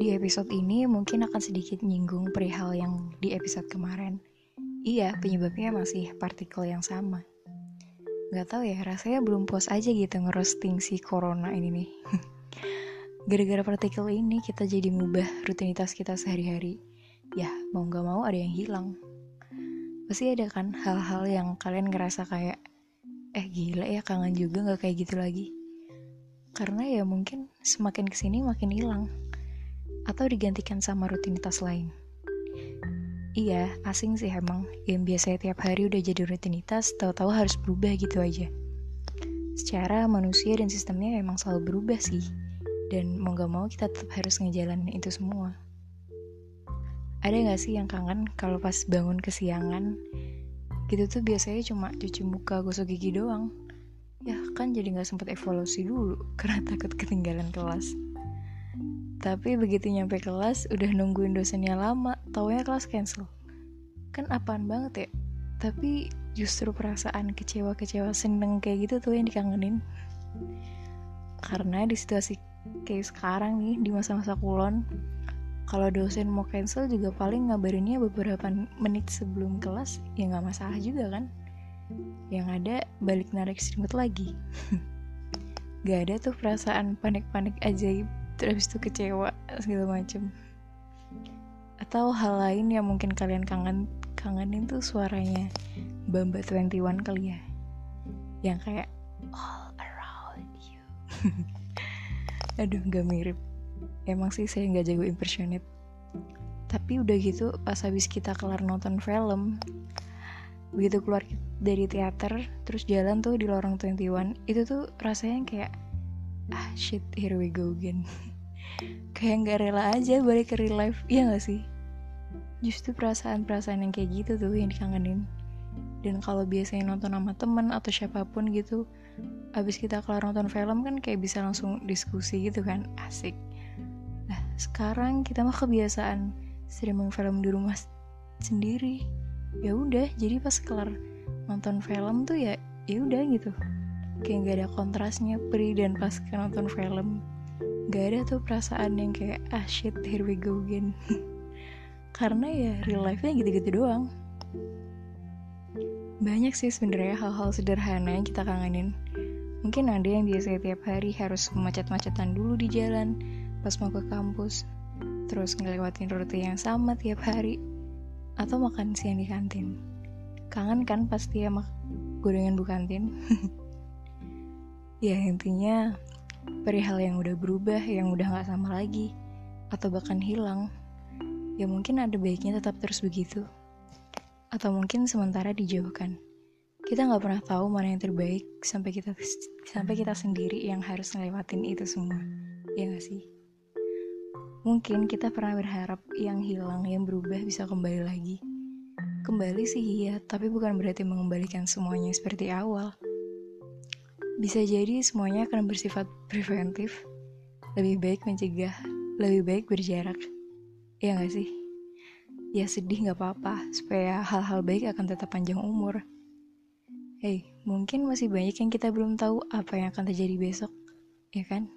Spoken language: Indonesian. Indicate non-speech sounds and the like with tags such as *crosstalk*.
Di episode ini mungkin akan sedikit nyinggung perihal yang di episode kemarin. Iya, penyebabnya masih partikel yang sama. Gak tau ya, rasanya belum puas aja gitu ngerosting si corona ini nih. *laughs* Gara-gara partikel ini kita jadi ngubah rutinitas kita sehari-hari. Ya, mau gak mau ada yang hilang. Pasti ada kan hal-hal yang kalian ngerasa kayak, eh gila ya kangen juga gak kayak gitu lagi. Karena ya mungkin semakin ke sini makin hilang atau digantikan sama rutinitas lain. Iya, asing sih emang. Yang biasanya tiap hari udah jadi rutinitas, tahu-tahu harus berubah gitu aja. Secara manusia dan sistemnya memang selalu berubah sih. Dan mau gak mau kita tetap harus ngejalanin itu semua. Ada gak sih yang kangen kalau pas bangun kesiangan, gitu tuh biasanya cuma cuci muka, gosok gigi doang. Ya kan jadi gak sempet evolusi dulu, *laughs* karena takut ketinggalan kelas. Tapi begitu nyampe kelas, udah nungguin dosennya lama, taunya kelas cancel. Kan apaan banget ya? Tapi justru perasaan kecewa-kecewa seneng kayak gitu tuh yang dikangenin. Karena di situasi kayak sekarang nih, di masa-masa kulon, kalau dosen mau cancel juga paling ngabarinnya beberapa menit sebelum kelas, ya nggak masalah juga kan? Yang ada balik narik selimut lagi. *laughs* gak ada tuh perasaan panik-panik ajaib terus itu kecewa segala macem. Atau hal lain yang mungkin kalian kangen kangenin tuh suaranya Bamba 21 kali ya. Yang kayak all around you. *laughs* Aduh gak mirip. Emang sih saya nggak jago impersonate. Tapi udah gitu pas habis kita kelar nonton film begitu keluar dari teater terus jalan tuh di lorong 21 itu tuh rasanya kayak ah shit here we go again. *laughs* Kayak nggak rela aja balik ke real life. Iya gak sih? Justru perasaan-perasaan yang kayak gitu tuh yang dikangenin. Dan kalau biasanya nonton sama temen atau siapa pun gitu abis kita kelar nonton film kan kayak bisa langsung diskusi gitu kan. Asik. Nah sekarang kita mah kebiasaan streaming film di rumah sendiri. Ya udah jadi pas kelar nonton film tuh ya ya udah gitu kayak nggak ada kontrasnya pre dan pas nonton film gak ada tuh perasaan yang kayak ah shit here we go again. *laughs* Karena ya real life-nya gitu-gitu doang. Banyak sih sebenarnya hal-hal sederhana yang kita kangenin. Mungkin ada yang biasanya tiap hari harus macet-macetan dulu di jalan pas mau ke kampus terus ngelewatin rute yang sama tiap hari atau makan siang di kantin. Kangen kan pasti ya mak gorengan bu kantin *laughs* ya intinya perihal yang udah berubah, yang udah gak sama lagi, atau bahkan hilang, ya mungkin ada baiknya tetap terus begitu. Atau mungkin sementara dijauhkan. Kita nggak pernah tahu mana yang terbaik sampai kita sampai kita sendiri yang harus ngelewatin itu semua. Ya gak sih? Mungkin kita pernah berharap yang hilang, yang berubah bisa kembali lagi. Kembali sih iya, tapi bukan berarti mengembalikan semuanya seperti awal. Bisa jadi semuanya akan bersifat preventif, lebih baik mencegah, lebih baik berjarak. Ya gak sih? Ya sedih gak apa-apa, supaya hal-hal baik akan tetap panjang umur. Hei, mungkin masih banyak yang kita belum tahu apa yang akan terjadi besok, ya kan?